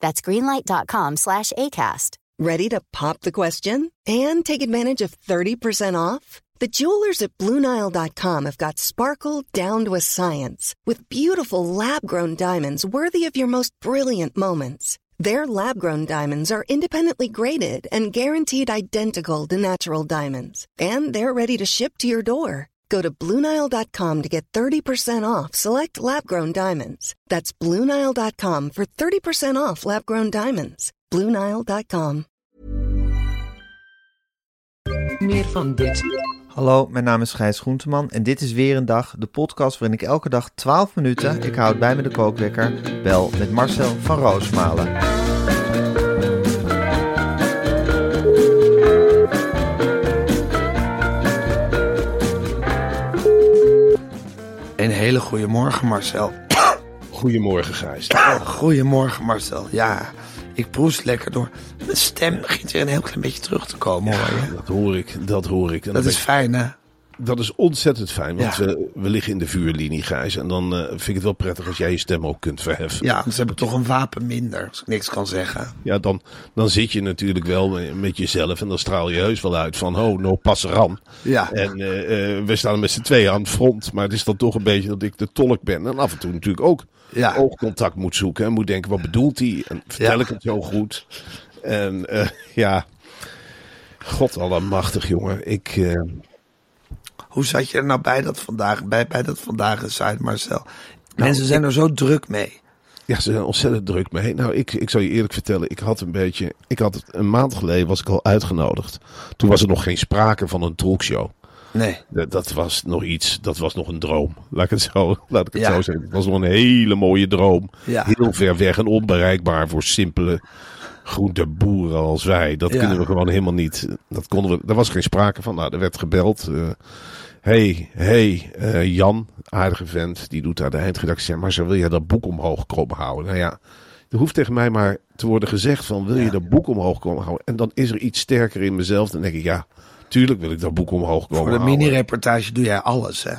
That's greenlight.com slash ACAST. Ready to pop the question and take advantage of 30% off? The jewelers at Bluenile.com have got sparkle down to a science with beautiful lab grown diamonds worthy of your most brilliant moments. Their lab grown diamonds are independently graded and guaranteed identical to natural diamonds, and they're ready to ship to your door. Go to Bluenile.com to get 30% off select lab grown diamonds. That's Bluenile.com for 30% off lab grown diamonds. Bluenile.com. Meer van dit. Hallo, mijn naam is Gijs Groenteman en dit is weer een dag, de podcast waarin ik elke dag 12 minuten, ik houd bij me de kookwekker, bel met Marcel van Roosmalen. Een hele goede morgen, Marcel. Goedemorgen, Gijs. Goedemorgen, Marcel. Ja, ik proest lekker door. Mijn stem begint weer een heel klein beetje terug te komen, hoor je. Dat hoor ik, dat hoor ik. En Dat is fijn, hè? Dat is ontzettend fijn, want Ja. we, we liggen in de vuurlinie, Gijs. En dan eh, vind ik het wel prettig als jij je stem ook kunt verheffen. Ja, anders heb ik toch een wapen minder, als ik niks kan zeggen. Ja, dan, dan zit je natuurlijk wel met jezelf en dan straal je heus wel uit van, oh, no passeran. Ja. En eh, eh, we staan met z'n tweeën aan het front, maar het is dan toch een beetje dat ik de tolk ben. En af en toe natuurlijk ook Ja. oogcontact moet zoeken en moet denken, wat bedoelt hij? En vertel Ja. ik het zo goed? En eh, ja, god allemachtig, jongen. Ik... eh, Hoe zat je er nou bij dat vandaag, bij, bij dat vandaag uit, Marcel? Mensen zijn er zo druk mee. Ja, ze zijn ontzettend druk mee. Nou, ik, ik zal je eerlijk vertellen, ik had een beetje. Ik had een maand geleden was ik al uitgenodigd. Toen was er nog geen sprake van een talkshow. Nee. Dat, dat was nog iets, dat was nog een droom. Laat ik het zo, laat ik het Ja. zo zeggen. Het was nog een hele mooie droom. Ja. Heel ver weg en onbereikbaar voor simpele groenteboeren als wij. Dat Ja. kunnen we gewoon helemaal niet. Dat konden we, daar was geen sprake van. Nou, er werd gebeld. eh, hey, hey, eh, Jan, aardige vent, die doet daar de eindredactie. Maar zo wil je dat boek omhoog komen houden? Nou ja, er hoeft tegen mij maar te worden gezegd van, wil je dat boek omhoog komen houden? En dan is er iets sterker in mezelf. Dan denk ik, ja, tuurlijk wil ik dat boek omhoog komen Voor de houden. mini-reportage doe jij alles, hè?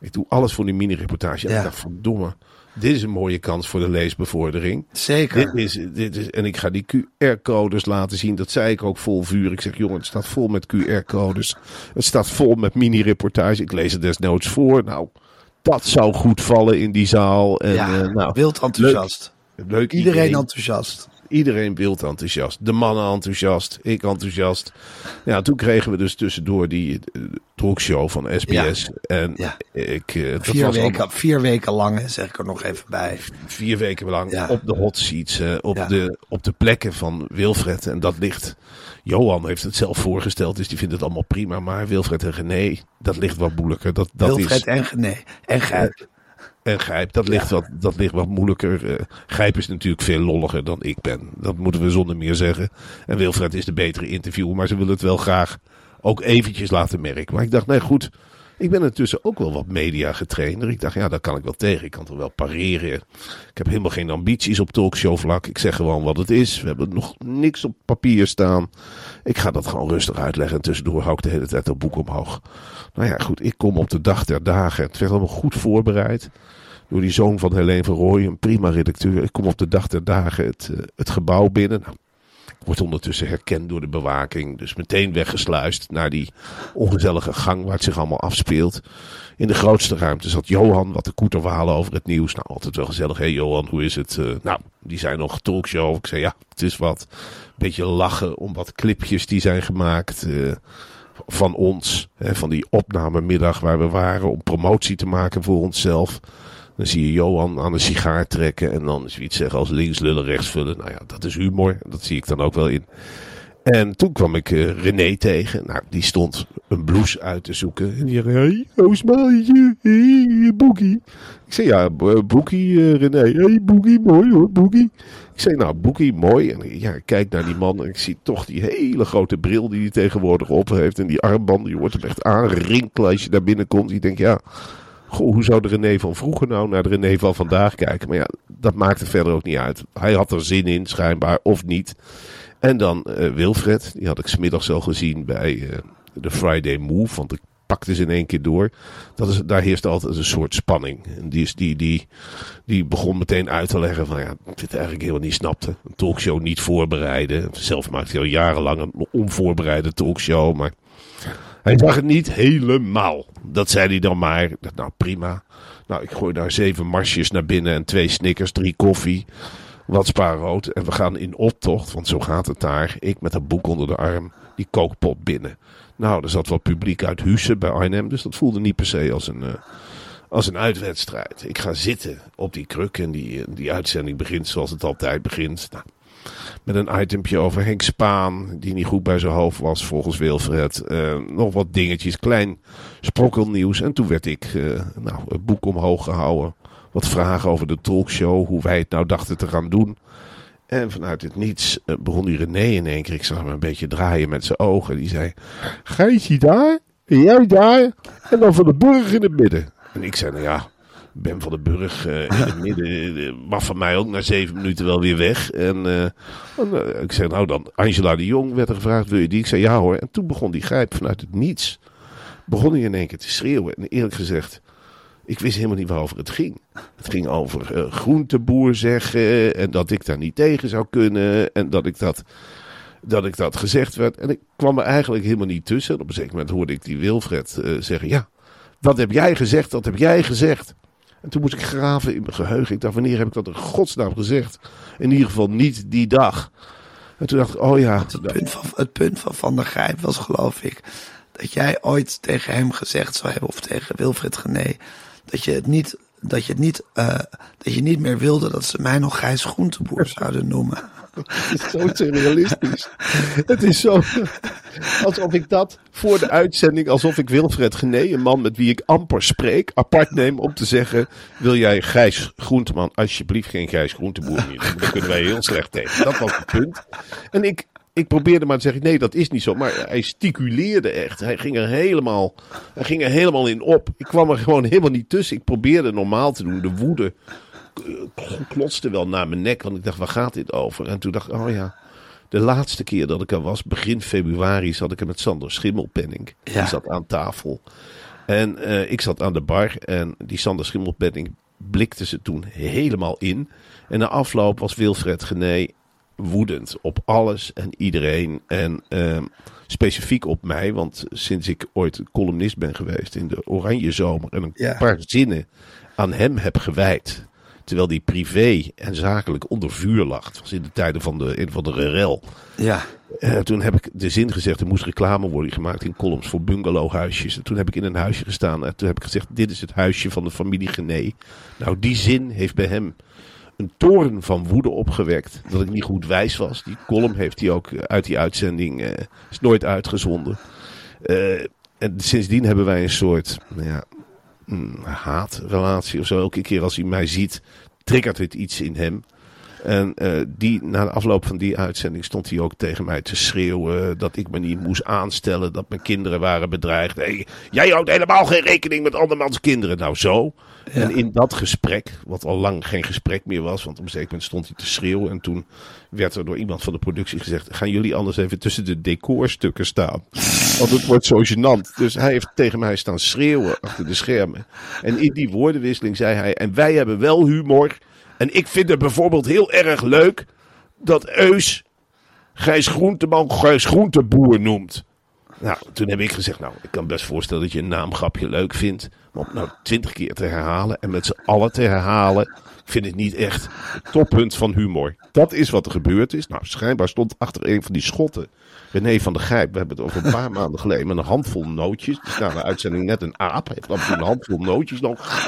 Ik doe alles voor die mini-reportage. En Ja. ik dacht, verdomme, dit is een mooie kans voor de leesbevordering. Zeker. Dit is, dit is, en ik ga die QR-codes laten zien. Dat zei ik ook vol vuur. Ik zeg, jongen, het staat vol met QR-codes. Het staat vol met mini-reportage. Ik lees het desnoods voor. Nou, dat zou goed vallen in die zaal. En, ja, eh, nou, wild enthousiast. leuk Iedereen idee. enthousiast. Iedereen wild enthousiast. De mannen enthousiast. Ik enthousiast. Ja, toen kregen we dus tussendoor die eh, talkshow van SBS. En Ja. ik... dat Vier was weken, allemaal vier weken lang, zeg ik er nog even bij. vier weken lang Ja. op de hot seats. op, de, op de plekken van Wilfred. En dat ligt... Johan heeft het zelf voorgesteld, dus die vindt het allemaal prima. Maar Wilfred en René, dat ligt wat moeilijker. Dat, dat Wilfred is, en Gené. En Gijp. En Gijp, dat ligt, wat, dat ligt wat moeilijker. Eh, Gijp is natuurlijk veel lolliger dan ik ben. Dat moeten we zonder meer zeggen. En Wilfred is de betere interviewer, maar ze willen het wel graag ook eventjes laten merken. Maar ik dacht, nee goed, ik ben intussen ook wel wat media getrainder. Ik dacht, ja, daar kan ik wel tegen. Ik kan toch wel pareren. Ik heb helemaal geen ambities op talkshow vlak. Ik zeg gewoon wat het is. We hebben nog niks op papier staan. Ik ga dat gewoon rustig uitleggen. En tussendoor hou ik de hele tijd dat boek omhoog. Nou ja, goed. Ik kom op de dag der dagen. Het werd allemaal goed voorbereid. Door die zoon van Helene van Rooij, een prima redacteur. Ik kom op de dag der dagen het, eh, het gebouw binnen. Nou, wordt ondertussen herkend door de bewaking. Dus meteen weggesluist naar die ongezellige gang waar het zich allemaal afspeelt. In de grootste ruimte zat Johan, wat de koeterwalen over het nieuws. Nou, altijd wel gezellig. Hé hey Johan, hoe is het? Eh, nou, die zijn nog talkshow. Ik zei ja, het is wat. Beetje lachen om wat clipjes die zijn gemaakt. eh, van ons. Hè, van die opnamemiddag waar we waren om promotie te maken voor onszelf. Dan zie je Johan aan een sigaar trekken en dan zoiets zeggen als links lullen, rechts vullen. Nou ja, dat is humor. Dat zie ik dan ook wel in. En toen kwam ik eh, René tegen. Nou, die stond een blouse uit te zoeken. En die zei, hey, Oosmaatje, hey, Boekie. Ik zei, ja, Bo- Boekie, eh, René. Hey, Boekie, mooi hoor, Boekie. Ik zei, nou, Boekie, mooi. En ja, ik kijk naar die man en ik zie toch die hele grote bril die hij tegenwoordig op heeft. En die armbanden, je wordt hem echt aanrinkelen als je daar binnenkomt. Je denkt, ja, hoe zou de René van vroeger nou naar de René van vandaag kijken? Maar ja, dat maakte verder ook niet uit. Hij had er zin in, schijnbaar, of niet. En dan eh, Wilfred, die had ik smiddags al gezien bij eh, de Friday Move, want ik pakte ze in één keer door. Dat is, daar heerst altijd een soort spanning. En die, is, die, die, die begon meteen uit te leggen van ja, dit eigenlijk helemaal niet snapte. Een talkshow niet voorbereiden. Zelf maakte hij al jarenlang een onvoorbereide talkshow, maar hij zag het niet helemaal. Dat zei hij dan maar. Nou, prima. Nou, ik gooi daar zeven marsjes naar binnen en twee snickers, drie koffie wat spaarrood. En we gaan in optocht, want zo gaat het daar. Ik met een boek onder de arm, die kookpot binnen. Nou, er zat wel publiek uit Hussen bij Arnhem, dus dat voelde niet per se als een, uh, als een uitwedstrijd. Ik ga zitten op die kruk en die, die uitzending begint zoals het altijd begint. Nou, met een itempje over Henk Spaan, die niet goed bij zijn hoofd was volgens Wilfred. Uh, nog wat dingetjes, klein sprokkelnieuws. En toen werd ik uh, nou, het boek omhoog gehouden wat vragen over de talkshow, hoe wij het nou dachten te gaan doen. En vanuit het niets uh, begon die René in één keer, ik zag hem een beetje draaien met zijn ogen. Die zei, Gijsje daar, jij daar, en dan van de Burg in het midden. En ik zei, nou ja, Ben van de Burg uh, in het midden uh, mag van mij ook na zeven minuten wel weer weg. En uh, ik zei, nou dan, Angela de Jong werd er gevraagd, wil je die? Ik zei, ja hoor. En toen begon die grijp vanuit het niets. Begon hij in één keer te schreeuwen. En eerlijk gezegd, ik wist helemaal niet waarover het ging. Het ging over uh, groenteboer zeggen en dat ik daar niet tegen zou kunnen en dat ik dat, dat ik dat gezegd werd. En ik kwam er eigenlijk helemaal niet tussen. En op een zeker moment hoorde ik die Wilfred uh, zeggen, ja, dat heb jij gezegd, dat heb jij gezegd. En toen moest ik graven in mijn geheugen. Ik dacht, wanneer heb ik dat in godsnaam gezegd? In ieder geval niet die dag. En toen dacht ik, oh ja. Het, punt van, het punt van Van der Grijp was geloof ik dat jij ooit tegen hem gezegd zou hebben, of tegen Wilfred Gené, dat je het niet, dat je het niet, uh, dat je niet meer wilde dat ze mij nog Gijs Groenteboer zouden noemen. Het is zo surrealistisch. het is zo. Alsof ik dat voor de uitzending, alsof ik Wilfred Gené, een man met wie ik amper spreek, apart neem om te zeggen: Wil jij Gijs Groenteman, alsjeblieft geen Gijs Groenteboer meer? Daar kunnen wij heel slecht tegen. Dat was het punt. En ik ik probeerde maar te zeggen, nee, dat is niet zo. Maar hij sticuleerde echt. Hij ging er helemaal, hij ging er helemaal in op. Ik kwam er gewoon helemaal niet tussen. Ik probeerde normaal te doen. De woede klotste wel naar mijn nek. Want ik dacht, waar gaat dit over? En toen dacht ik, oh ja. De laatste keer dat ik er was, begin februari, zat ik er met Sander Schimmelpenning. Ja. Die zat aan tafel. En uh, ik zat aan de bar. En die Sander Schimmelpenning blikte ze toen helemaal in. En na afloop was Wilfred Gené woedend op alles en iedereen. En uh, specifiek op mij, want sinds ik ooit columnist ben geweest in de Oranje Zomer en een ja. paar zinnen aan hem heb gewijd. Terwijl die privé en zakelijk onder vuur lag. Het was in de tijden van de, een van de rel. Ja. Uh, toen heb ik de zin gezegd, er moest reclame worden gemaakt in columns voor bungalowhuisjes. En toen heb ik in een huisje gestaan en toen heb ik gezegd, dit is het huisje van de familie Gené. Nou, die zin heeft bij hem een toren van woede opgewekt. Dat ik niet goed wijs was. Die column heeft hij ook uit die uitzending. Uh, is nooit uitgezonden. Uh, en sindsdien hebben wij een soort nou ja, haatrelatie of zo. Elke keer als hij mij ziet, triggert het iets in hem. En uh, die, na de afloop van die uitzending stond hij ook tegen mij te schreeuwen dat ik me niet moest aanstellen, dat mijn kinderen waren bedreigd. Hey, jij houdt helemaal geen rekening met andermans kinderen. Nou zo. Ja. En in dat gesprek, wat al lang geen gesprek meer was, want op een zeker moment stond hij te schreeuwen. En toen werd er door iemand van de productie gezegd: gaan jullie anders even tussen de decorstukken staan? Want het wordt zo gênant. Dus hij heeft tegen mij staan schreeuwen achter de schermen. En in die woordenwisseling zei hij: en wij hebben wel humor. En ik vind het bijvoorbeeld heel erg leuk dat Eus Gijs Groenteman Gijs Groenteboer noemt. Nou, toen heb ik gezegd, nou, ik kan best voorstellen dat je een naamgrapje leuk vindt. Maar om nou twintig keer te herhalen en met z'n allen te herhalen, vind ik niet echt het toppunt van humor. Dat is wat er gebeurd is. Nou, schijnbaar stond achter een van die schotten René van der Grijp. We hebben het over een paar maanden geleden met een handvol nootjes. Dus na de uitzending net een aap. Heeft dan een handvol nootjes nog.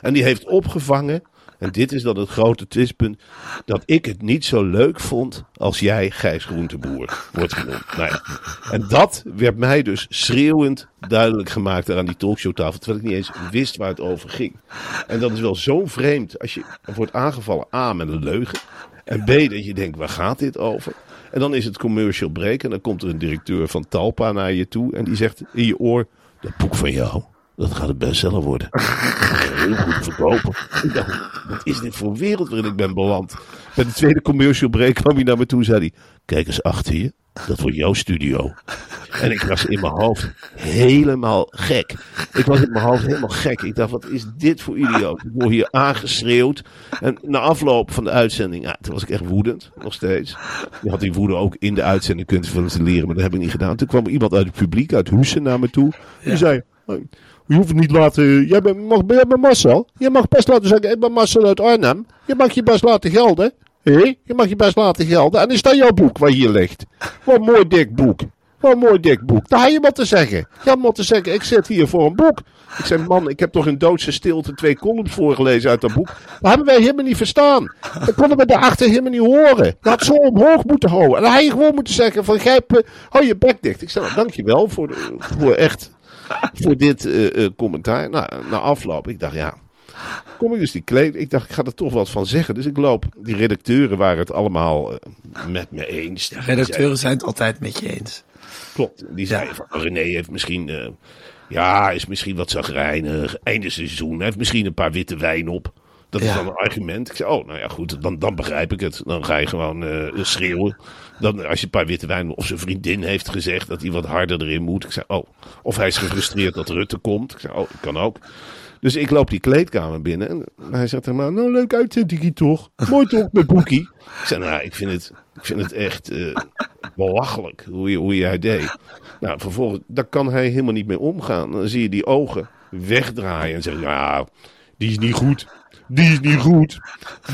En die heeft opgevangen en dit is dan het grote twistpunt. Dat ik het niet zo leuk vond als jij Gijs Groenteboer wordt genoemd. Nou ja. En dat werd mij dus schreeuwend duidelijk gemaakt aan die talkshowtafel. Terwijl ik niet eens wist waar het over ging. En dat is wel zo vreemd als je wordt aangevallen A met een leugen. En B, dat je denkt, waar gaat dit over? En dan is het commercial break en dan komt er een directeur van Talpa naar je toe en die zegt in je oor, dat boek van jou, dat gaat het bestseller worden. Dat ga je heel goed verkopen. Wat is dit voor wereld waarin ik ben beland? Bij de tweede commercial break kwam hij naar me toe en zei hij, kijk eens achter je, dat wordt jouw studio. En ik was in mijn hoofd helemaal gek. Ik was in mijn hoofd helemaal gek. Ik dacht, wat is dit voor idioot? Ik word hier aangeschreeuwd. En na afloop van de uitzending, ja, toen was ik echt woedend, nog steeds. Je had die woede ook in de uitzending kunnen ventileren, maar dat heb ik niet gedaan. Toen kwam iemand uit het publiek, uit Hussen, naar me toe. Die zei, "Oh, je hoeft niet laten, jij bent, mag, jij Marcel. Je mag best laten zeggen, ik ben Marcel uit Arnhem. Je mag je best laten gelden. Hé, je mag je best laten gelden. En is dat jouw boek wat hier ligt? Wat een mooi dik boek. Wat een mooi dik boek. Daar had je wat te zeggen. Je had wat te zeggen, ik zit hier voor een boek. Ik zei, man, ik heb toch in doodse stilte twee columns voorgelezen uit dat boek. Dat hebben wij helemaal niet verstaan. Dat konden we daarachter helemaal niet horen. Je had zo omhoog moeten houden. En dan had je gewoon moeten zeggen van, grijp, eh, hou je bek dicht. Ik zei, nou, dankjewel voor, de- voor echt, voor dit eh, eh, commentaar. Nou, na afloop, ik dacht, ja, kom ik dus die kleed. Ik dacht, ik ga er toch wat van zeggen. Dus ik loop. Die redacteuren waren het allemaal eh, met me eens. Die Redacteuren zijn het altijd met je eens. klopt. Die zeiden van René heeft misschien. eh, ja, is misschien wat zagrijnig. Einde seizoen. Hij heeft misschien een paar witte wijn op. Dat is Ja. dan een argument. Ik zei, oh, nou ja, goed, dan, dan begrijp ik het. Dan ga je gewoon eh, schreeuwen. Dan, als je een paar witte wijn... Of zijn vriendin heeft gezegd dat hij wat harder erin moet. Ik zei, oh. Of hij is gefrustreerd dat Rutte komt. Ik zei, oh, dat kan ook. Dus ik loop die kleedkamer binnen. En hij zegt tegen mij, nou, leuk uitzending toch? Mooi toch, met Boekie? Ik zei, nou, ik vind het, ik vind het echt eh, belachelijk hoe, je, hoe jij deed. Nou, vervolgens, daar kan hij helemaal niet mee omgaan. Dan zie je die ogen wegdraaien en zeggen, nou, die is niet goed. Die is niet goed.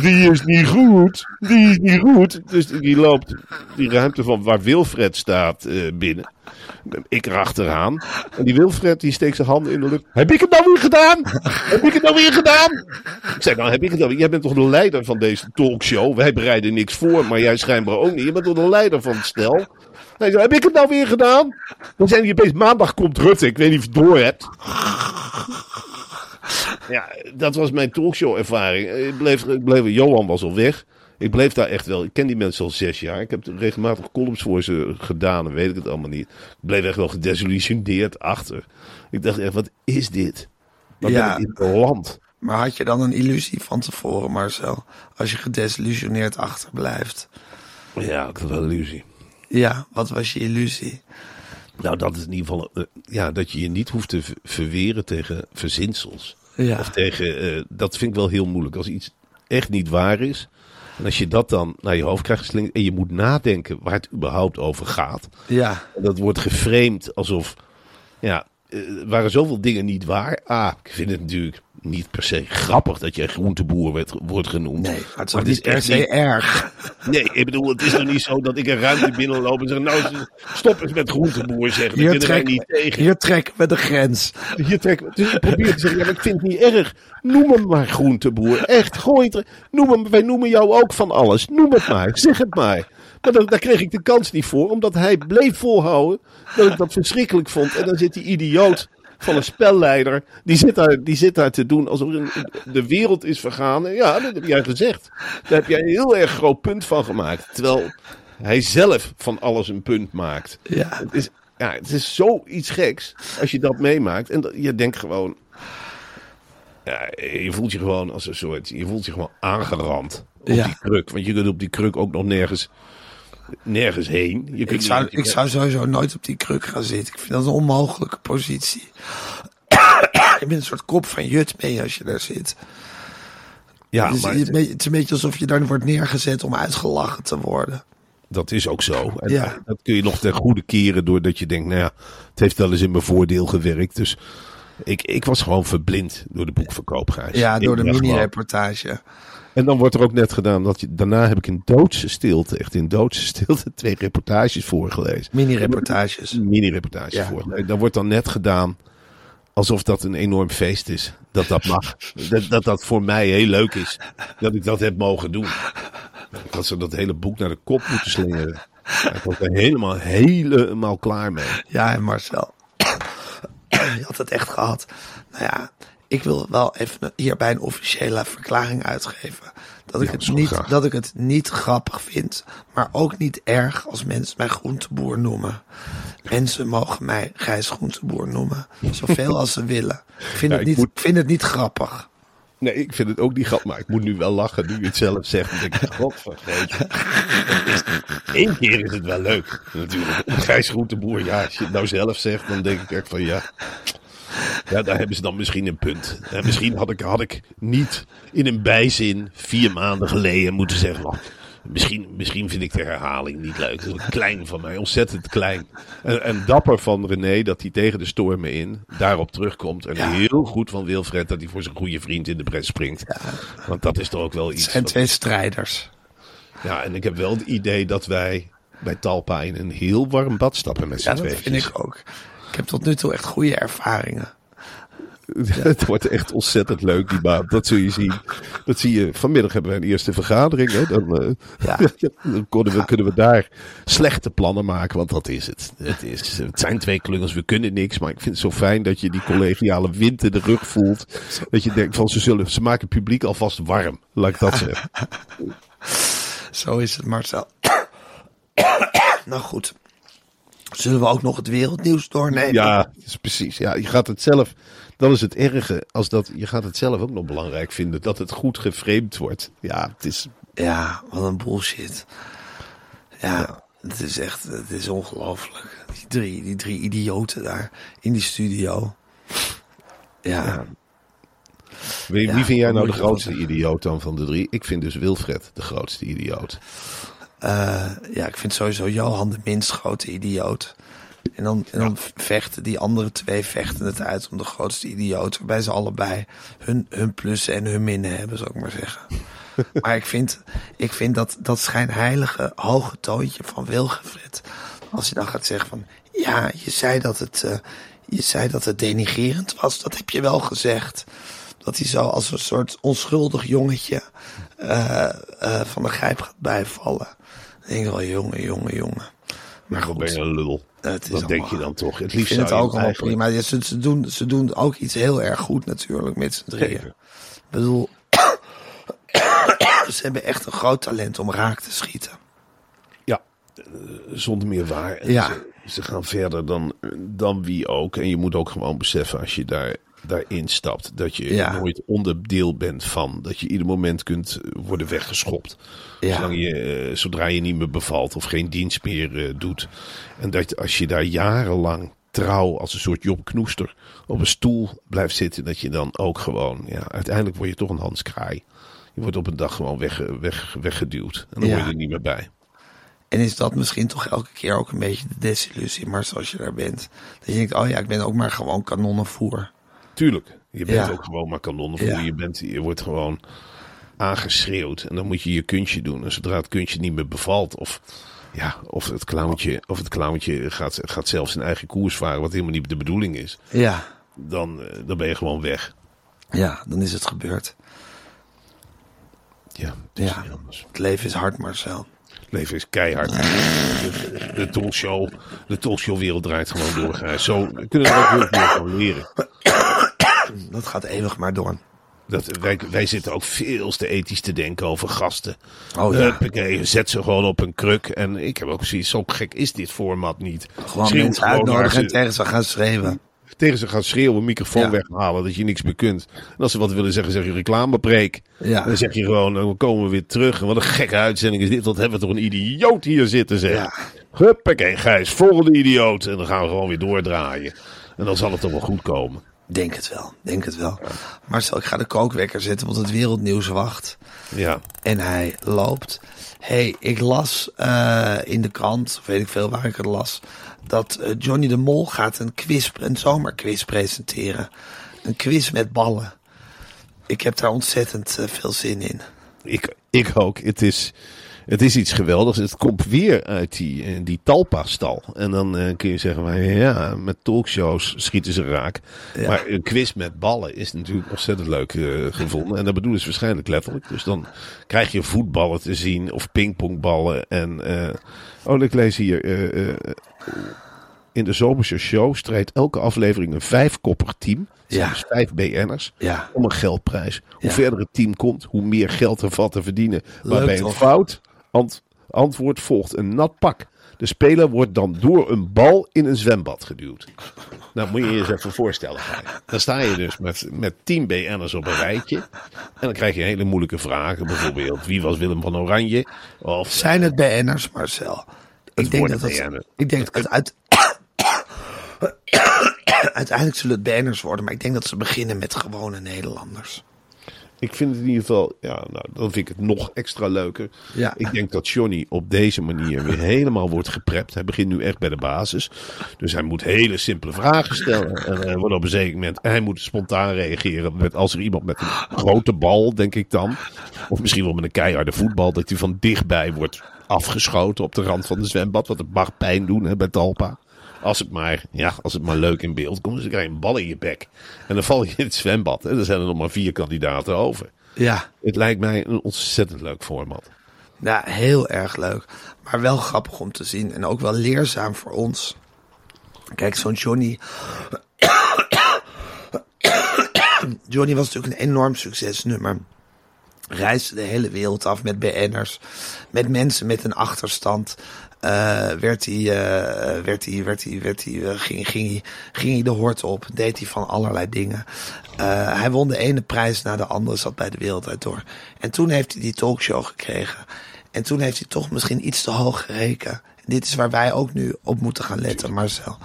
Die is niet goed. Die is niet goed. Dus die loopt die ruimte van waar Wilfred staat eh, binnen. Ik erachteraan. En die Wilfred die steekt zijn handen in de lucht. Heb ik het nou weer gedaan? Heb ik het nou weer gedaan? Ik zei, nou heb ik het nou weer. Jij bent toch de leider van deze talkshow? Wij bereiden niks voor, maar jij schijnbaar ook niet. Je bent toch de leider van het stel? Hij zei, heb ik het nou weer gedaan? Dan zijn die maandag komt Rutte. Ik weet niet of je het door hebt. Ja, dat was mijn talkshow ervaring. Ik bleef, ik bleef, Johan was al weg. Ik bleef daar echt wel. Ik ken die mensen al zes jaar. Ik heb regelmatig columns voor ze gedaan en weet ik het allemaal niet. Ik bleef echt wel gedesillusioneerd achter. Ik dacht echt, wat is dit? Wat Ja. ben ik in het land? Maar had je dan een illusie van tevoren, Marcel? Als je gedesillusioneerd achterblijft. Ja, ik had wel een illusie. Ja, wat was je illusie? Nou, dat is in ieder geval. eh, ja, dat je je niet hoeft te verweren tegen verzinsels. Ja. Of tegen. eh, dat vind ik wel heel moeilijk. Als iets echt niet waar is. En als je dat dan naar je hoofd krijgt geslingerd. En je moet nadenken waar het überhaupt over gaat. Ja, En dat wordt geframed alsof. Ja, eh, waren zoveel dingen niet waar. Ah, ik vind het natuurlijk niet per se grappig dat jij groenteboer werd, wordt genoemd. nee, het is ook niet per se niet- erg. Nee, ik bedoel, het is toch niet zo dat ik een ruimte binnenloop en zeg: Nou, stop eens met groenteboer zeggen. Hier, trek, niet tegen. hier trekken we de grens. Hier trek, dus ik probeer te zeggen, ja, maar ik vind het niet erg. Noem hem maar groenteboer. Echt, gooi het. Noem hem, wij noemen jou ook van alles. Noem het maar, zeg het maar. Maar dan, daar kreeg ik de kans niet voor, omdat hij bleef volhouden dat ik dat verschrikkelijk vond. En dan zit die idioot van een spelleider, die zit daar, die zit daar te doen alsof de wereld is vergaan. Ja, dat heb jij gezegd. Daar heb jij een heel erg groot punt van gemaakt. Terwijl hij zelf van alles een punt maakt. Ja, Het is, ja, het is zoiets geks als je dat meemaakt. En dat, je denkt gewoon. Ja, je voelt je gewoon als een soort. Je voelt je gewoon aangerand op Ja. die kruk. Want je kunt op die kruk ook nog nergens. Nergens heen. Je kunt ik zou, ik zou sowieso nooit op die kruk gaan zitten. Ik vind dat een onmogelijke positie. je bent een soort kop van jut mee als je daar zit. Ja, Dus maar het- het is een beetje alsof je daar wordt neergezet om uitgelachen te worden. dat is ook zo. En Ja. dat kun je nog ten goede keren doordat je denkt, nou ja, het heeft wel eens in mijn voordeel gewerkt. Dus ik, ik was gewoon verblind door de boekverkoop, Gijs. Ja, Ik door de mini-reportage. En dan wordt er ook net gedaan dat je, daarna heb ik in doodse stilte, echt in doodse stilte, twee reportages voorgelezen. Mini-reportages. Mini-reportages Ja. voorgelezen. Dan wordt dan net gedaan alsof dat een enorm feest is. Dat dat mag. dat, dat dat voor mij heel leuk is. Dat ik dat heb mogen doen. Had ze dat hele boek naar de kop moeten slingeren. Ik was er helemaal, helemaal klaar mee. Ja, en Marcel. je had het echt gehad. Nou ja, ik wil wel even hierbij een officiële verklaring uitgeven. Dat ik, Ja, het niet, graag. dat ik het niet grappig vind, maar ook niet erg als mensen mij groenteboer noemen. Mensen mogen mij Gijs groenteboer noemen, zoveel als ze willen. Ik vind, Ja, het, ik niet, moet- ik vind het niet grappig. Nee, ik vind het ook niet grappig, maar ik moet nu wel lachen nu je het zelf zegt. Dan denk ik, godvergeten. Eén keer is het wel leuk, natuurlijk. Gijs Groenteboer, ja, als je het nou zelf zegt, dan denk ik echt van ja. Ja, daar hebben ze dan misschien een punt. En misschien had ik, had ik niet in een bijzin vier maanden geleden moeten zeggen. "Nou, misschien, misschien vind ik de herhaling niet leuk. Dat is klein van mij, ontzettend klein. En, en dapper van René dat hij tegen de stormen in daarop terugkomt. En heel goed van Wilfred dat hij voor zijn goede vriend in de bres springt. Want dat is toch ook wel Het iets. wat- twee strijders. ja, en ik heb wel het idee dat wij bij Talpa in een heel warm bad stappen met z'n Ja, dat tweeën. vind ik ook. Ik heb tot nu toe echt goede ervaringen. Het wordt echt ontzettend leuk, die baan. Dat zul je zien. Dat zie je. Vanmiddag hebben we een eerste vergadering. Hè? Dan, eh, Ja. dan kunnen, we, kunnen we daar slechte plannen maken, want dat is het. Het, is, het zijn twee klungels, we kunnen niks. Maar ik vind het zo fijn dat je die collegiale wind in de rug voelt. Dat je denkt van ze, zullen, ze maken het publiek alvast warm. Laat ik dat zeggen. Zo is het, Marcel. nou goed. Zullen we ook nog het wereldnieuws doornemen? Ja, precies. Ja, je gaat het zelf. Dat is het erge. Als dat, je gaat het zelf ook nog belangrijk vinden. Dat het goed geframed wordt. Ja, het is. Ja, wat een bullshit. Ja, het is echt, het is ongelooflijk. Die drie, die drie idioten daar in die studio. Ja, Wie, Ja, wie vind jij nou de grootste idioot dan van de drie? Ik vind dus Wilfred de grootste idioot. Eh, ja, ik vind sowieso Johan de minst grote idioot. En dan, en dan vechten die andere twee vechten het uit om de grootste idioot. Waarbij ze allebei hun, hun plussen en hun minnen hebben, zou ik maar zeggen. maar ik vind, ik vind dat, dat schijnheilige hoge toontje van Wilfred. Als je dan gaat zeggen van, ja, je zei dat het, eh, je zei dat het denigerend was. Dat heb je wel gezegd. Dat hij zo als een soort onschuldig jongetje eh, van de grijp gaat bijvallen. Denk ik wel, jongen, jongen, jongen. Maar Ik ben goed, een lul. het is Dat denk je dan toch. Het ik liefst vind het je ook allemaal eigenlijk- prima. Ja, ze, ze, doen, ze doen ook iets heel erg goed natuurlijk met z'n drieën. Zeker. Ik bedoel, ze hebben echt een groot talent om raak te schieten. Ja, eh, zonder meer waar. En Ja. Ze, ze gaan verder dan, dan wie ook. En je moet ook gewoon beseffen als je daar, daarin stapt. Dat je Ja. nooit onderdeel bent van. Dat je ieder moment kunt worden weggeschopt. Ja. Zolang je, eh, zodra je niet meer bevalt of geen dienst meer eh, doet. En dat als je daar jarenlang trouw als een soort Job Knoester op een stoel blijft zitten. Dat je dan ook gewoon, ja, uiteindelijk word je toch een Hans Kraai. Je wordt op een dag gewoon weg, weg, weggeduwd. En dan Ja. hoor je er niet meer bij. En is dat misschien toch elke keer ook een beetje de desillusie, maar zoals je daar bent. Dat je denkt, oh ja, ik ben ook maar gewoon kanonnenvoer. Tuurlijk. Je bent Ja. ook gewoon maar kanonnenvoer. Ja. Je, bent, je wordt gewoon aangeschreeuwd. En dan moet je je kunstje doen. En zodra het kunstje niet meer bevalt. Of, ja, of het clowntje, of het clowntje gaat, gaat zelf zijn eigen koers varen. Wat helemaal niet de bedoeling is. Ja, Dan, eh, dan ben je gewoon weg. ja, dan is het gebeurd. Ja, het Ja. leven is hard, Marcel. Het leven is keihard. De, de talkshow, de talkshowwereld draait gewoon door. Zo kunnen we er ook heel veel van leren. Dat gaat eeuwig maar door. Dat, wij, wij zitten ook veel te ethisch te denken over gasten. Oh ja. Huppakee, zet ze gewoon op een kruk. En ik heb ook zoiets, zo gek is dit format niet. Gewoon Schreeuw mensen gewoon uitnodigen en tegen ze gaan schreeuwen. Tegen ze gaan schreeuwen, microfoon Ja. weghalen, dat je niks meer kunt. En als ze wat willen zeggen, zeg je reclamepreek. Ja. Dan zeg je gewoon, dan komen we weer terug. En wat een gekke uitzending is dit. Wat hebben we toch een idioot hier zitten, zeg. Ja. Huppakee, Gijs, volgende idioot. En dan gaan we gewoon weer doordraaien. En dan zal het toch wel goed komen. Denk het wel, denk het wel. Marcel, ik ga de kookwekker zetten, want het wereldnieuws wacht. Ja, En hij loopt. hey, ik las eh, in de krant, of weet ik veel waar ik het las, dat eh, Johnny de Mol gaat een quiz, een zomerquiz presenteren. Een quiz met ballen. Ik heb daar ontzettend eh, veel zin in. ik, ik ook. Het is, het is iets geweldigs. Het komt weer uit die, eh, die Talpa-stal. En dan eh, kun je zeggen, maar ja, met talkshows schieten ze raak. Ja. Maar een quiz met ballen is natuurlijk ontzettend leuk eh, gevonden. En dat bedoelen ze waarschijnlijk letterlijk. Dus dan krijg je voetballen te zien of pingpongballen. En, oh, ik lees hier. In de zomerse show strijdt elke aflevering een vijfkoppig team. Ja. Dus vijf BN'ers. Ja. Om een geldprijs. Hoe Ja. verder het team komt, hoe meer geld er valt te verdienen. Waarbij een fout ant- antwoord volgt een nat pak. De speler wordt dan door een bal in een zwembad geduwd. Nou, moet je je eens even voorstellen. Dan sta je dus met, met 10 BN'ers op een rijtje. En dan krijg je hele moeilijke vragen. Bijvoorbeeld, wie was Willem van Oranje? Of Zijn het BN'ers, Marcel? Ik denk, dat het, ik denk dat het uit... Uiteindelijk zullen het BN'ers worden, maar ik denk dat ze beginnen met gewone Nederlanders. Ik vind het in ieder geval, ja, nou, dan vind ik het nog extra leuker. Ja. Ik denk dat Johnny op deze manier weer helemaal wordt geprept. Hij begint nu echt bij de basis. Dus hij moet hele simpele vragen stellen. En hij wordt op een zeker moment, hij moet spontaan reageren. Met, als er iemand met een grote bal, denk ik dan. Of misschien wel met een keiharde voetbal, dat hij van dichtbij wordt afgeschoten op de rand van de zwembad. Want het mag pijn doen hè, bij Talpa. Als het, maar, ja, als het maar leuk in beeld komt, dan krijg je een bal in je bek. En dan val je in het zwembad. En dan zijn er nog maar vier kandidaten over. Ja, Het lijkt mij een ontzettend leuk format. ja, heel erg leuk. Maar wel grappig om te zien en ook wel leerzaam voor ons. Kijk, zo'n Johnny... Johnny was natuurlijk een enorm succesnummer. Reisde de hele wereld af met BN'ers. Met mensen met een achterstand. Eh, werd hij, eh, werd hij, werd hij, werd hij, eh, ging, ging, hij, ging hij de hort op. Deed hij van allerlei dingen. Hij won de ene prijs na de andere. Zat bij de wereld uit door. En toen heeft hij die talkshow gekregen. En toen heeft hij toch misschien iets te hoog gereken. En dit is waar wij ook nu op moeten gaan letten, Marcel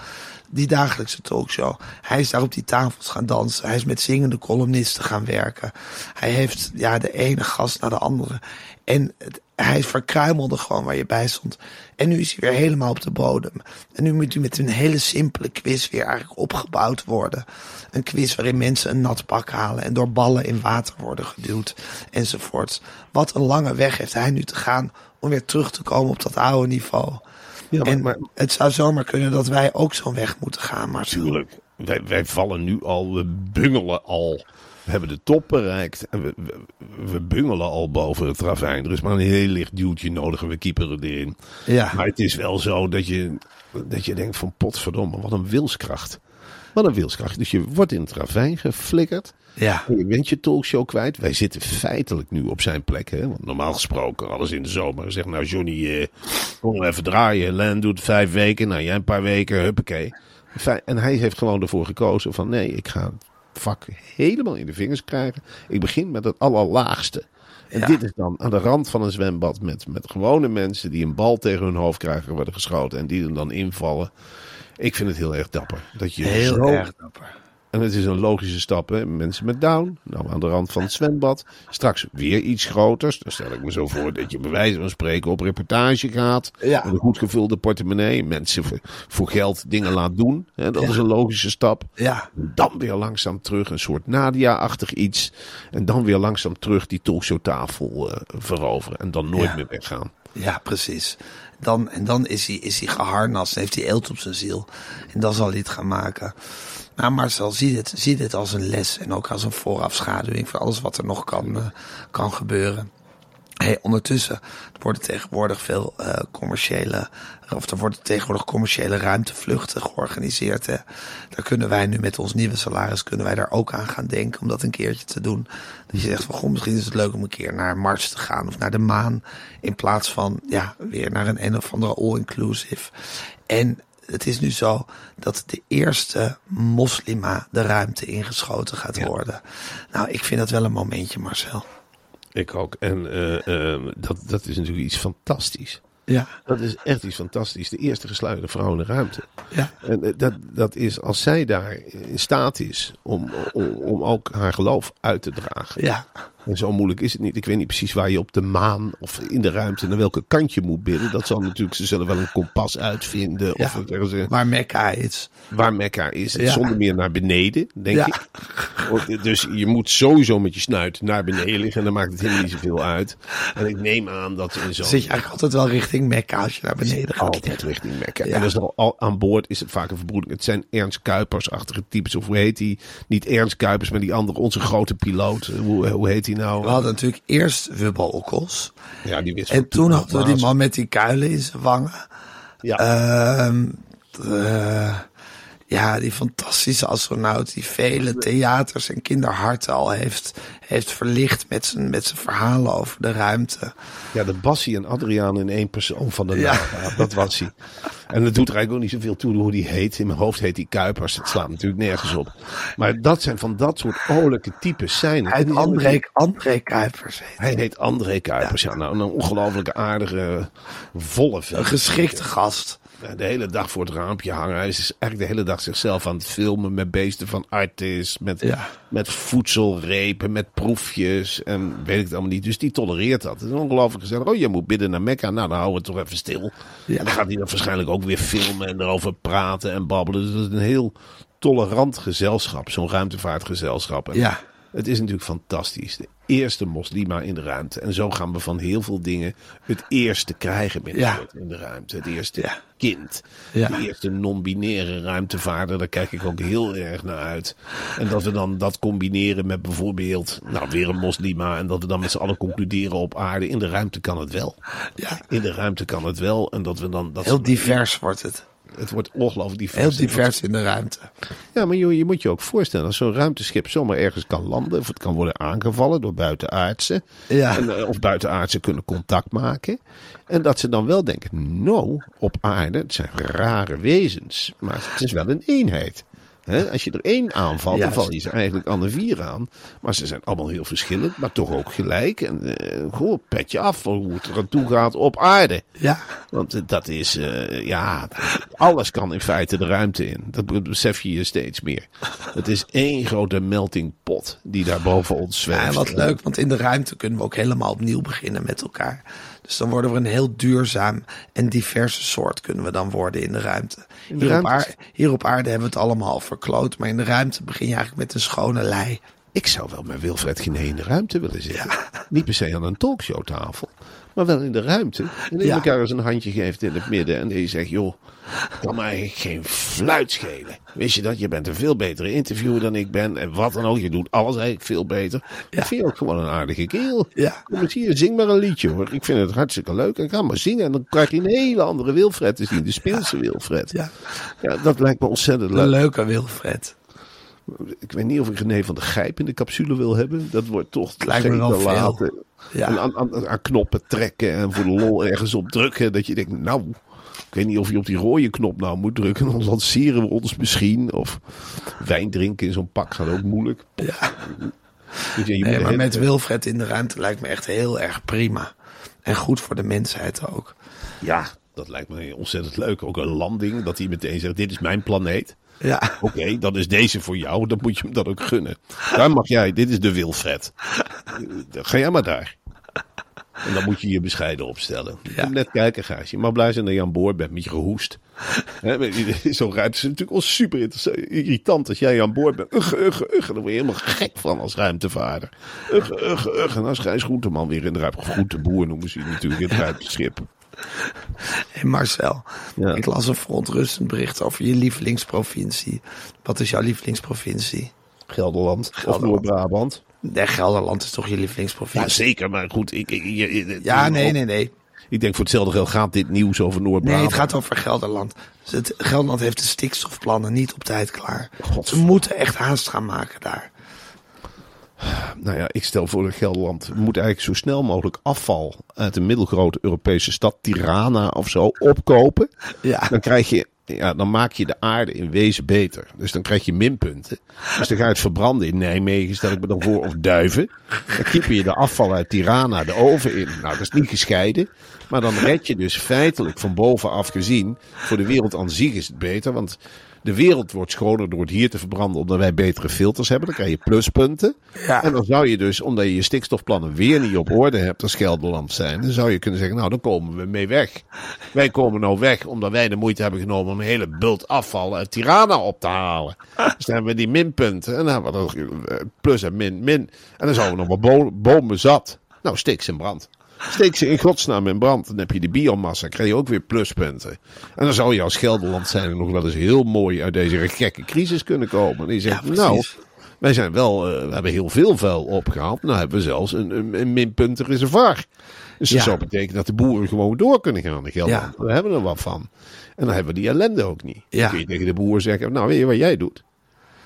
die dagelijkse talkshow. Hij is daar op die tafels gaan dansen. Hij is met zingende columnisten gaan werken. Hij heeft ja, de ene gast naar de andere. En het, hij verkruimelde gewoon waar je bij stond. En nu is hij weer helemaal op de bodem. En nu moet hij met een hele simpele quiz weer eigenlijk opgebouwd worden. Een quiz waarin mensen een nat pak halen en door ballen in water worden geduwd enzovoort. Wat een lange weg heeft hij nu te gaan om weer terug te komen op dat oude niveau. Ja, maar, en maar het zou zomaar kunnen dat wij ook zo'n weg moeten gaan, maar natuurlijk, wij, wij vallen nu al, we bungelen al. We hebben de top bereikt en we, we, we bungelen al boven het ravijn. Er is maar een heel licht duwtje nodig en we keeperen erin. Ja. Maar het is wel zo dat je, dat je denkt van potverdomme, wat een wilskracht. Wat een wilskracht. Dus je wordt in het ravijn geflikkerd. Ja. Je bent je talkshow kwijt. Wij zitten feitelijk nu op zijn plek. Hè? Want normaal gesproken, alles in de zomer. Zeg nou Johnny, eh, kom even draaien. Len doet vijf weken. Nou jij een paar weken. Huppakee. En hij heeft gewoon ervoor gekozen van nee, ik ga vak helemaal in de vingers krijgen. Ik begin met het allerlaagste. En Ja. dit is dan aan de rand van een zwembad met, met gewone mensen die een bal tegen hun hoofd krijgen, worden geschoten en die er dan invallen. Ik vind het heel erg dapper. Dat je Heel zo erg dapper. En het is een logische stap, hè? Mensen met down, nou aan de rand van het zwembad. Straks weer iets groters. Dan stel ik me zo voor dat je bij wijze van spreken op reportage gaat. Ja. Met een goed gevulde portemonnee. Mensen voor, voor geld dingen laat doen. Hè? Dat is een logische stap. Ja. Dan weer langzaam terug, een soort Nadia-achtig iets. En dan weer langzaam terug die talkshowtafel eh veroveren. En dan nooit Ja. meer weggaan. Ja, precies. Dan, en dan is hij, is hij geharnast heeft hij eelt op zijn ziel. En dan zal hij het gaan maken. Nou, Marcel, zie dit, zie dit als een les en ook als een voorafschaduwing van alles wat er nog kan, eh, kan gebeuren. Hey, ondertussen worden tegenwoordig veel eh, commerciële, of er worden tegenwoordig commerciële ruimtevluchten georganiseerd. Hè. Daar kunnen wij nu met ons nieuwe salaris kunnen wij daar ook aan gaan denken om dat een keertje te doen. Dat je zegt van goh, misschien is het leuk om een keer naar Mars te gaan of naar de maan. In plaats van ja, weer naar een een of andere all-inclusive. En het is nu zo dat de eerste moslima de ruimte ingeschoten gaat worden. Nou, ik vind dat wel een momentje, Marcel. Ik ook. En eh, eh, dat, dat is natuurlijk iets fantastisch. Ja, Dat is echt iets fantastisch. De eerste gesluiterde vrouw in de ruimte. ja, En eh, dat, dat is als zij daar in staat is om, om, om ook haar geloof uit te dragen. ja. En zo moeilijk is het niet. Ik weet niet precies waar je op de maan of in de ruimte naar welke kant je moet bidden. Dat zal natuurlijk, ze zullen wel een kompas uitvinden. Of Ja. Waar Mekka is. waar Mekka is. Ja. Zonder meer naar beneden, denk Ja. ik. Dus je moet sowieso met je snuit naar beneden liggen. En dan maakt het helemaal niet zoveel uit. En ik neem aan dat ze in zo'n... Zit je eigenlijk altijd wel richting Mekka als je naar beneden gaat. Altijd richting Mekka. Ja. En dus al, al aan boord is het vaak een verbroeding. Het zijn Ernst Kuipers-achtige types. Of hoe heet die? Niet Ernst Kuipers, maar die andere, onze grote piloot. Hoe, hoe heet nou? We hadden natuurlijk eerst Okkels. Ja, die wist En toen hadden we die man met die kuilen in zijn wangen. Ja. Ehm, eh, ja, die fantastische astronaut die vele theaters en kinderharten al heeft, heeft verlicht met zijn, met zijn verhalen over de ruimte. Ja, de Bassie en Adriaan in één persoon van de Ja. NASA. Dat was hij. En het doet er eigenlijk ook niet zoveel toe hoe die heet. In mijn hoofd heet hij Kuipers. Het slaat natuurlijk nergens op. Maar dat zijn van dat soort oorlijke types zijn. Hij heet die- André, André Kuipers. heet Hij heet André Kuipers. Ja, nou, een ongelooflijke aardige, volle Een geschikte gast. De hele dag voor het raampje hangen. Hij is eigenlijk de hele dag zichzelf aan het filmen met beesten van artis. Met, Ja. met voedselrepen, met proefjes en weet ik het allemaal niet. Dus die tolereert dat. Het is ongelooflijk gezellig. Oh, je moet bidden naar Mekka. Nou, dan houden we het toch even stil. Ja. En dan gaat hij dan waarschijnlijk ook weer filmen en erover praten en babbelen. Dus dat is een heel tolerant gezelschap. Zo'n ruimtevaartgezelschap. En Ja. Het is natuurlijk fantastisch. De eerste moslima in de ruimte. En zo gaan we van heel veel dingen het eerste krijgen binnenkort in de ruimte. Het eerste Ja. kind. Ja. De eerste non-binaire ruimtevaarder. Daar kijk ik ook heel erg naar uit. En dat we dan dat combineren met bijvoorbeeld nou, weer een moslima. En dat we dan met z'n allen concluderen op aarde. In de ruimte kan het wel. Ja. In de ruimte kan het wel. En dat we dan... Dat Heel divers wordt het. Het wordt ongelooflijk divers. Heel divers in de ruimte. Ja, maar joh, je moet je ook voorstellen, als zo'n ruimteschip zomaar ergens kan landen, of het kan worden aangevallen door buitenaardsen, Ja. en, eh, of buitenaardsen kunnen contact maken, en dat ze dan wel denken, nou, op aarde, het zijn rare wezens, maar het is wel een eenheid. Als je er één aanvalt, dan val je ze eigenlijk aan de vier aan. Maar ze zijn allemaal heel verschillend, maar toch ook gelijk. En eh goh, petje af voor hoe het er aan toe gaat op aarde. Ja. Want eh, dat is, eh, ja, alles kan in feite de ruimte in. Dat besef je je steeds meer. Het is één grote melting pot die daar boven ons zweeft. Ja, wat leuk, want in de ruimte kunnen we ook helemaal opnieuw beginnen met elkaar. Dus dan worden we een heel duurzaam en diverse soort kunnen we dan worden in de ruimte. De hier, op aarde, hier op aarde hebben we het allemaal al verkloot, maar in de ruimte begin je eigenlijk met een schone lei. Ik zou wel met Wilfred Gené in de ruimte willen zitten. Niet per se aan een talkshowtafel, maar wel in de ruimte. En die Ja. elkaar eens een handje geeft in het midden. En die zegt, joh, kan mij eigenlijk geen fluit schelen. Wist je dat? Je bent een veel betere interviewer dan ik ben. En wat dan ook, je doet alles eigenlijk veel beter. Ik vind je ook gewoon een aardige kerel. Ja. Kom eens hier, zing maar een liedje hoor. Ik vind het hartstikke leuk. En ga maar zingen. En dan krijg je een hele andere Wilfred te zien. De speelse Wilfred. Ja. Ja, dat lijkt me ontzettend Een leuk. leuke Wilfred. Ik weet niet of ik René van de Gijp in de capsule wil hebben. Dat wordt toch lijkt me wel. Ja. En aan, aan, aan knoppen trekken en voor de lol ergens op drukken. Dat je denkt, nou, ik weet niet of je op die rode knop nou moet drukken. Dan lanceren we ons misschien. Of wijn drinken in zo'n pak gaat ook moeilijk. Ja. Dus Nee, maar met Wilfred in de ruimte lijkt me echt heel erg prima. En goed voor de mensheid ook. Ja, dat lijkt me ontzettend leuk. Ook een landing, dat hij meteen zegt, dit is mijn planeet. Ja. Oké, dat is deze voor jou. Dan moet je hem dat ook gunnen. Daar mag jij, dit is de Wilfred. Ga jij maar daar. En dan moet je je bescheiden opstellen. Je Ja. moet net kijken, Gaasje. Maar blij zijn dat je aan boord bent met je gehoest. Zo'n ruimte is natuurlijk wel super interessant- irritant als jij aan boord bent. Ugge, ugge, ugge. Daar word je helemaal gek van als ruimtevaarder. Ugge, ugge, ugge. En als Gijs Groenteman weer in de ruimte. Groenteboer noemen ze die natuurlijk in het ruimteschip. Hey Marcel, Ja. ik las een verontrustend bericht over je lievelingsprovincie. Wat is jouw lievelingsprovincie? Gelderland, of. Noord-Brabant. Nee, Gelderland is toch je Ja, lievelingsprovincie? zeker. Maar goed, ik, ik, Ja, nee, nee, nee. Ik denk voor hetzelfde geld gaat dit nieuws over Nee, Noord-Brabant. het gaat over Gelderland. Dus het, Gelderland heeft de stikstofplannen niet op tijd klaar. Ze moeten echt haast gaan maken daar. Nou ja, ik stel voor dat Gelderland moet eigenlijk zo snel mogelijk afval uit een middelgrote Europese stad, Tirana of zo, opkopen. Ja. Dan krijg je, ja, dan maak je de aarde in wezen beter. Dus dan krijg je minpunten. Dus dan ga je het verbranden in Nijmegen, stel ik me dan voor, of duiven. Dan kieper je de afval uit Tirana de oven in. Nou, dat is niet gescheiden. Maar dan red je dus feitelijk van bovenaf gezien. Voor de wereld aan zich is het beter, want de wereld wordt schoner door het hier te verbranden, omdat wij betere filters hebben. Dan krijg je pluspunten. Ja. En dan zou je dus, omdat je je stikstofplannen weer niet op orde hebt als Gelderland zijn, dan zou je kunnen zeggen, nou dan komen we mee weg. Wij komen nou weg omdat wij de moeite hebben genomen om een hele bult afval uit Tirana op te halen. Dus dan hebben we die minpunten en dan hebben we eh, plus en min, min. En dan zouden we nog wat bo- bomen zat. Nou, ze in brand. Steek ze in godsnaam in brand. Dan heb je de biomassa, krijg je ook weer pluspunten. En dan zou je als Gelderland zijn nog wel eens heel mooi uit deze gekke crisis kunnen komen. En je zegt, Ja, nou, wij zijn wel, eh, we hebben heel veel vuil opgehaald. Nou hebben we zelfs een, een, een minpuntenreservoir. Dus dat Ja. zou betekenen dat de boeren gewoon door kunnen gaan in Gelderland. Ja. We hebben er wat van. En dan hebben we die ellende ook niet. Ja. Dan kun je tegen de boer zeggen, nou weet je wat jij doet?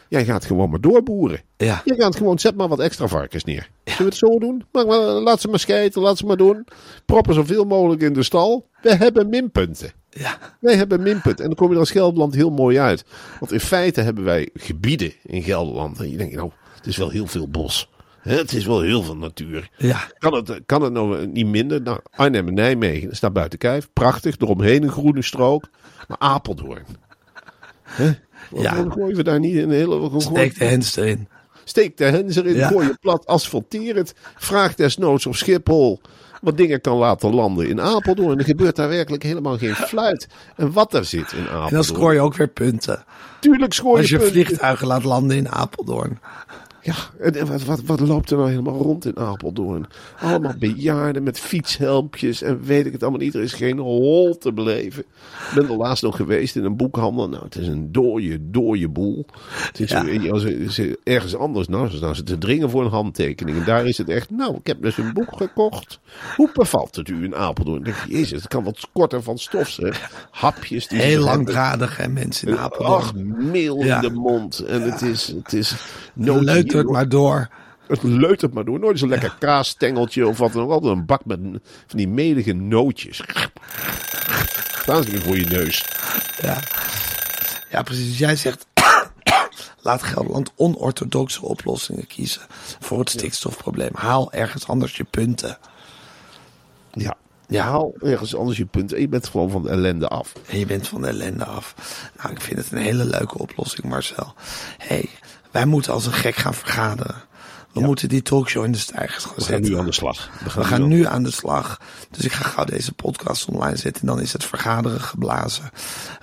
Jij gaat gewoon maar doorboeren. Ja. Je gaat gewoon, zet maar wat extra varkens neer. Zullen we het zo doen? Maar, maar, laat ze maar schijten, laat ze maar doen. Proppen zoveel mogelijk in de stal. We hebben minpunten. Ja. Wij hebben minpunt. En dan kom je er als Gelderland heel mooi uit. Want in feite hebben wij gebieden in Gelderland. En je denkt, nou, het is wel heel veel bos. Het is wel heel veel natuur. Ja. Kan het, kan het nou niet minder? Nou, Arnhem en Nijmegen staat buiten kijf. Prachtig, eromheen een groene strook. Maar Apeldoorn. Ja. Gooien we daar niet een hele... Steek de hens erin. Steek de hens erin, Ja. gooi je plat, asfalteer het. Vraag desnoods of Schiphol wat dingen kan laten landen in Apeldoorn. Er gebeurt daar werkelijk helemaal geen fluit. En wat er zit in Apeldoorn. En dan scoor je ook weer punten. Tuurlijk scoor je Als je punten. vliegtuigen laat landen in Apeldoorn. Ja, wat, wat, wat loopt er nou helemaal rond in Apeldoorn? Allemaal bejaarden met fietshelmpjes en weet ik het allemaal niet. Er is geen hol te beleven. Ik ben er laatst nog geweest in een boekhandel. Nou, het is een dooie, dooie boel. Het is Ja. als er- er ergens anders, nou, ze ze te dringen voor een handtekening. En daar is het echt, nou, ik heb dus een boek gekocht. Hoe bevalt het u in Apeldoorn? Ik denk, jezus, het kan wat korter van stof zijn. Hapjes. Die Heel langdradig hè, mensen in Ach, Apeldoorn. meel Ja. in de mond. En het is, het is Leut het maar door. het leut het maar door. Nooit zo'n lekker kaasstengeltje of wat dan ook. Altijd een bak met van die melige nootjes. Ze weer voor je neus. Ja. ja, precies. Dus jij zegt... Laat Gelderland onorthodoxe oplossingen kiezen voor het stikstofprobleem. Haal ergens anders je punten. Ja. Ja. Haal ergens anders je punten. Je bent gewoon van de ellende af. En je bent van de ellende af. Nou, ik vind het een hele leuke oplossing, Marcel. hey, wij moeten als een gek gaan vergaderen. We moeten die talkshow in de stijgers gaan We gaan zetten. nu aan de slag. We gaan nu aan de slag. Dus ik ga gauw deze podcast online zetten. En dan is het vergaderen geblazen.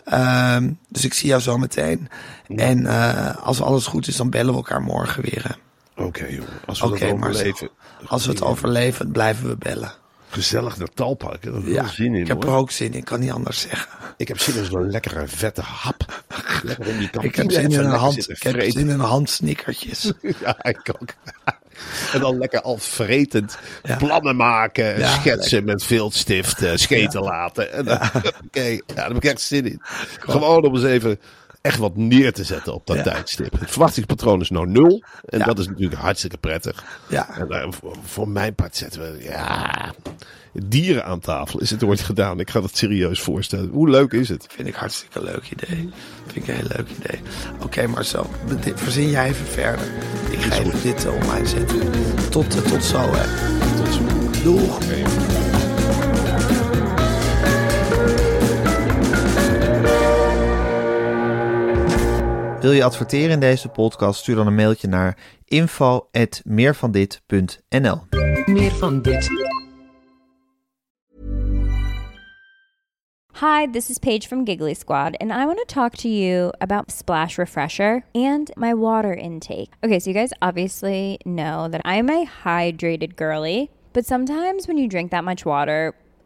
Ehm, dus ik zie jou zo meteen. En eh, als alles goed is, dan bellen we elkaar morgen weer. Oké, jongen. Als we overleven. Als we het overleven, blijven we bellen. Gezellig naar Talpark. Heb ik Ja, wel zin in, ik heb hoor. er ook zin in. Ik kan niet anders zeggen. Ik heb zin in zo'n lekkere vette hap. Lekker in die Ik heb zin in een hand, ik heb zin in een hand snickertjes. Ja, ik ook. En dan lekker al vretend Ja. plannen maken, Ja, schetsen met viltstift, scheten laten. En dan, Oké, ja, daar heb ik echt zin in. Gewoon om eens even echt wat neer te zetten op dat Ja. tijdstip. Het verwachtingspatroon is nou nul. En Ja. dat is natuurlijk hartstikke prettig. Ja. En eh, voor, voor mijn part zetten we, ja, dieren aan tafel. Is het ooit gedaan? Ik ga het serieus voorstellen. Hoe leuk is het? Vind ik hartstikke leuk idee. Vind ik een heel leuk idee. Oké Marcel, dit- verzin jij even verder. Ik ga even dit eh, online zetten. Tot, eh, tot zo hè. Tot zo. Doeg. Wil je adverteren in deze podcast? Stuur dan een mailtje naar info@meervandit.nl. Meer van dit. Hi, this is Paige from Giggly Squad, and I want to talk to you about Splash Refresher and my water intake. Okay, so you guys obviously know that I'm a hydrated girly, but sometimes when you drink that much water,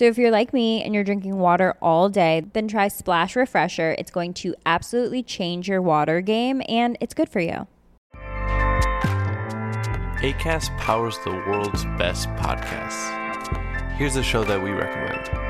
So if you're like me and you're drinking water all day, then try Splash Refresher. It's going to absolutely change your water game and it's good for you. ACAST powers the world's best podcasts. Here's a show that we recommend.